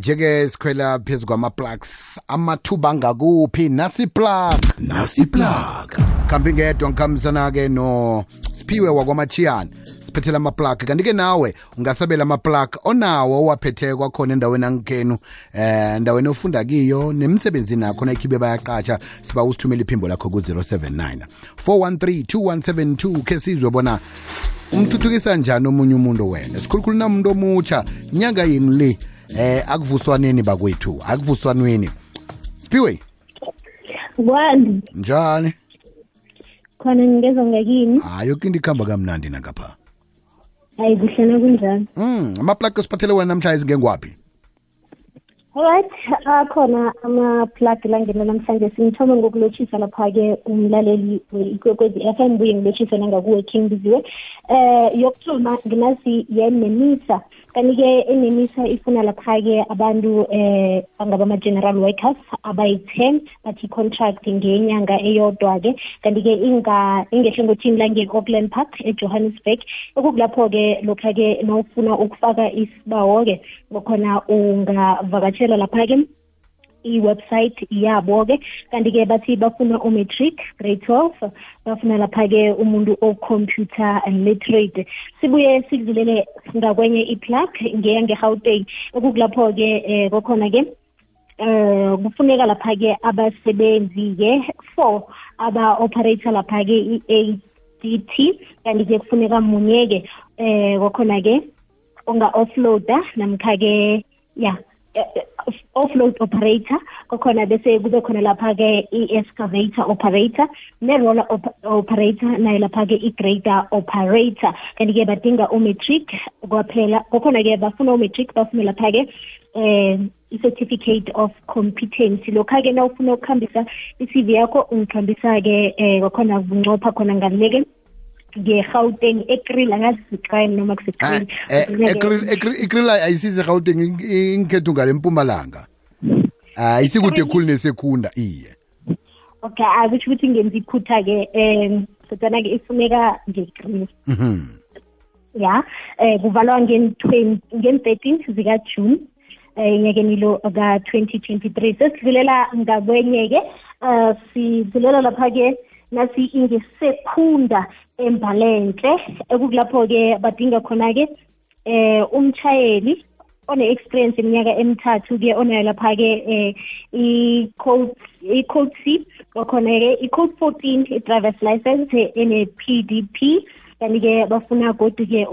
njeke sikhwela phezu kwama-plugs amathuba angakuphi? Nasi plug nasi plug khambi ngedwa ngikhambisana-ke no siphiwe wakwamachiyana siphethela ama-plug. Kanti-ke nawe ungasabela ama-plug onawo owaphethe kwakhona endaweni angikhenu eh endaweni ofunda kiyo nemsebenzi nakho nakhibe bayaqatsha siba usithumela iphimbo lakho ku-079 413 2172 khe sizwe bona umthuthukisa njani omunye umuntu wena. Sikhulukhulu namuntu omutsha nyanga yini le eh akuvuswaneni bakwethu akuvuswanweni siphiwe kwani? Njani? Khona ngingezwa ngakini hayi yoke into ikuhamba kamnandi nangapha. Hayi kuhle nakunjani mm amaplug osiphathele wena namhlanje ngengwaphi? Alright akhona ama-plug langena namhlanje. Singithome ngokulotshisa lapha-ke umlaleli kwezi-f m buye ngilotshise nangakuwe king biziwe eh yokuthoma nginazi yenemisa kanti-ke enemisa ifuna lapha-ke abantu eh bangaba ama-general workers abayi-ten bathi contract ngenyanga eyodwa-ke. Kanti-ke ingehle ngothini lange-auckland park ejohannesburg. Okukulapho-ke lokha-ke nawufuna ukufaka isibawo-ke ngokhona ungavakatshela lapha-ke. I-website yabo-ke. Kanti-ke bathi bafuna umatric grade 12 bafuna lapha-ke umuntu o-computer literate. Sibuye sikuzulele ngakwenye i-plug ngeyange-gauteng ekukulapho-ke um kokhona-ke eh kufuneka lapha-ke abasebenzi-ke four aba-operator lapha-ke i-ADT kanti-ke kufuneka munye-ke eh kwakhona-ke unga-offloada namkha-ke ya offload operator kokhona bese kube khona lapha-ke i-excavator operator ne-roller op operator nayo lapha-ke i-grader operator. Kanti-ke badinga umatric kwaphela kokhona-ke bafuna umatric bafuna lapha-ke um i-certificate of competency lokha-ke na ufuna ukuhambisa i-cv yakho ungikhambisa-ke um kwakhona bunqopha khona ngaleke. Nge-gauteng ekril angazi sikrime noma kusekril ikril ayisize gauteng ingikhethu ngale mpumalanga. Ayisikude khulu nesekhunda iye. Okay akutsho ukuthi ngenza ikhutha-ke um kodwana-ke ifuneka ngekril ya um kuvalwa ngen-thirteen zikajune enyakeni lo ka-twenty twenty-three. Sesidlulela ngakwenye-ke um sidlulela lapha-ke nasi ingesekunda embalenhle. Ekukulapho-ke badinga khona-ke eh umchayeli one-experience iminyaka emithathu-ke onayo lapha-ke eh i-code c. Kwakhona-ke i-code fourteen i-drivers license ene-p d p. Kanti-ke bafuna godu-ke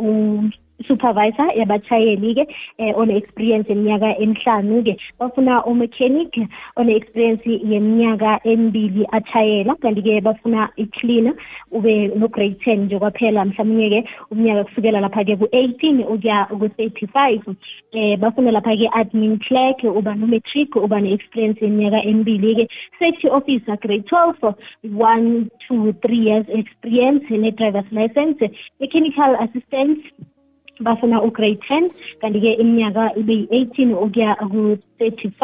supervisor yabachayeli-ke eh one-experience yeminyaka emihlanu-ke. Bafuna umechanic one-experience yeminyaka emibili achayela kanti-ke bafuna i-cleaner ube no-grade ten nje kwaphela. Mhlawumbe-ke umnyaka kusukela lapha-ke ku-eighteen ukuya ku-thirty-five. Eh bafuna lapha-ke admin clerk uba no-matric uba ne-experience yeminyaka emibili-ke. Safety officer grade twelve one to three years experience ne-drivers license mechanical assistant bafuna ugrade 10 kanti-ke iminyaka ibe yi-18 ukuya ku-35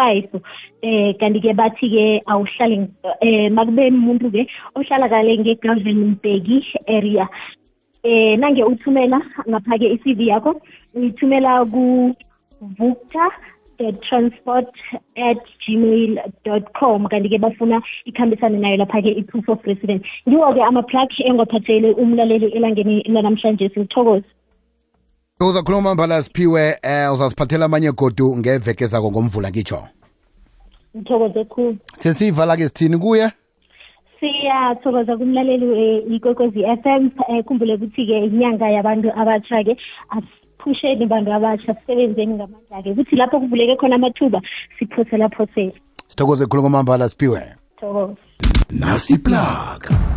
eh kanti-ke bathi-ke awuhlale eh makube umuntu-ke ohlala kale nge-galvenberg area. Eh nange uthumela ngapha-ke i-cv yakho uyithumela ku-vucta transport at gmail dot com. Kanti-ke bafuna ikhambisane nayo lapha-ke i-proof of residence. Ngiwo-ke ama-plug engwaphathele umlaleli elangeni lanamhlanje singithokoze uzakhuluma mbala siphiwe eh uzasiphathela amanye godu ngeveke zako ngomvula ngitsho ngithokoze khulu. Sesiyivala-ke sithini kuye? Siyathokoza kumlaleli ikwekwezi f m. Um khumbule ukuthi-ke inyanga yabantu abatsha-ke asiphusheni bantu abatsha sisebenzeni ngamandla-ke ukuthi lapho kuvuleke khona amathuba siphosela phosela. Sithokoze khulu ngomambala siphiwe thokoza nasi plug.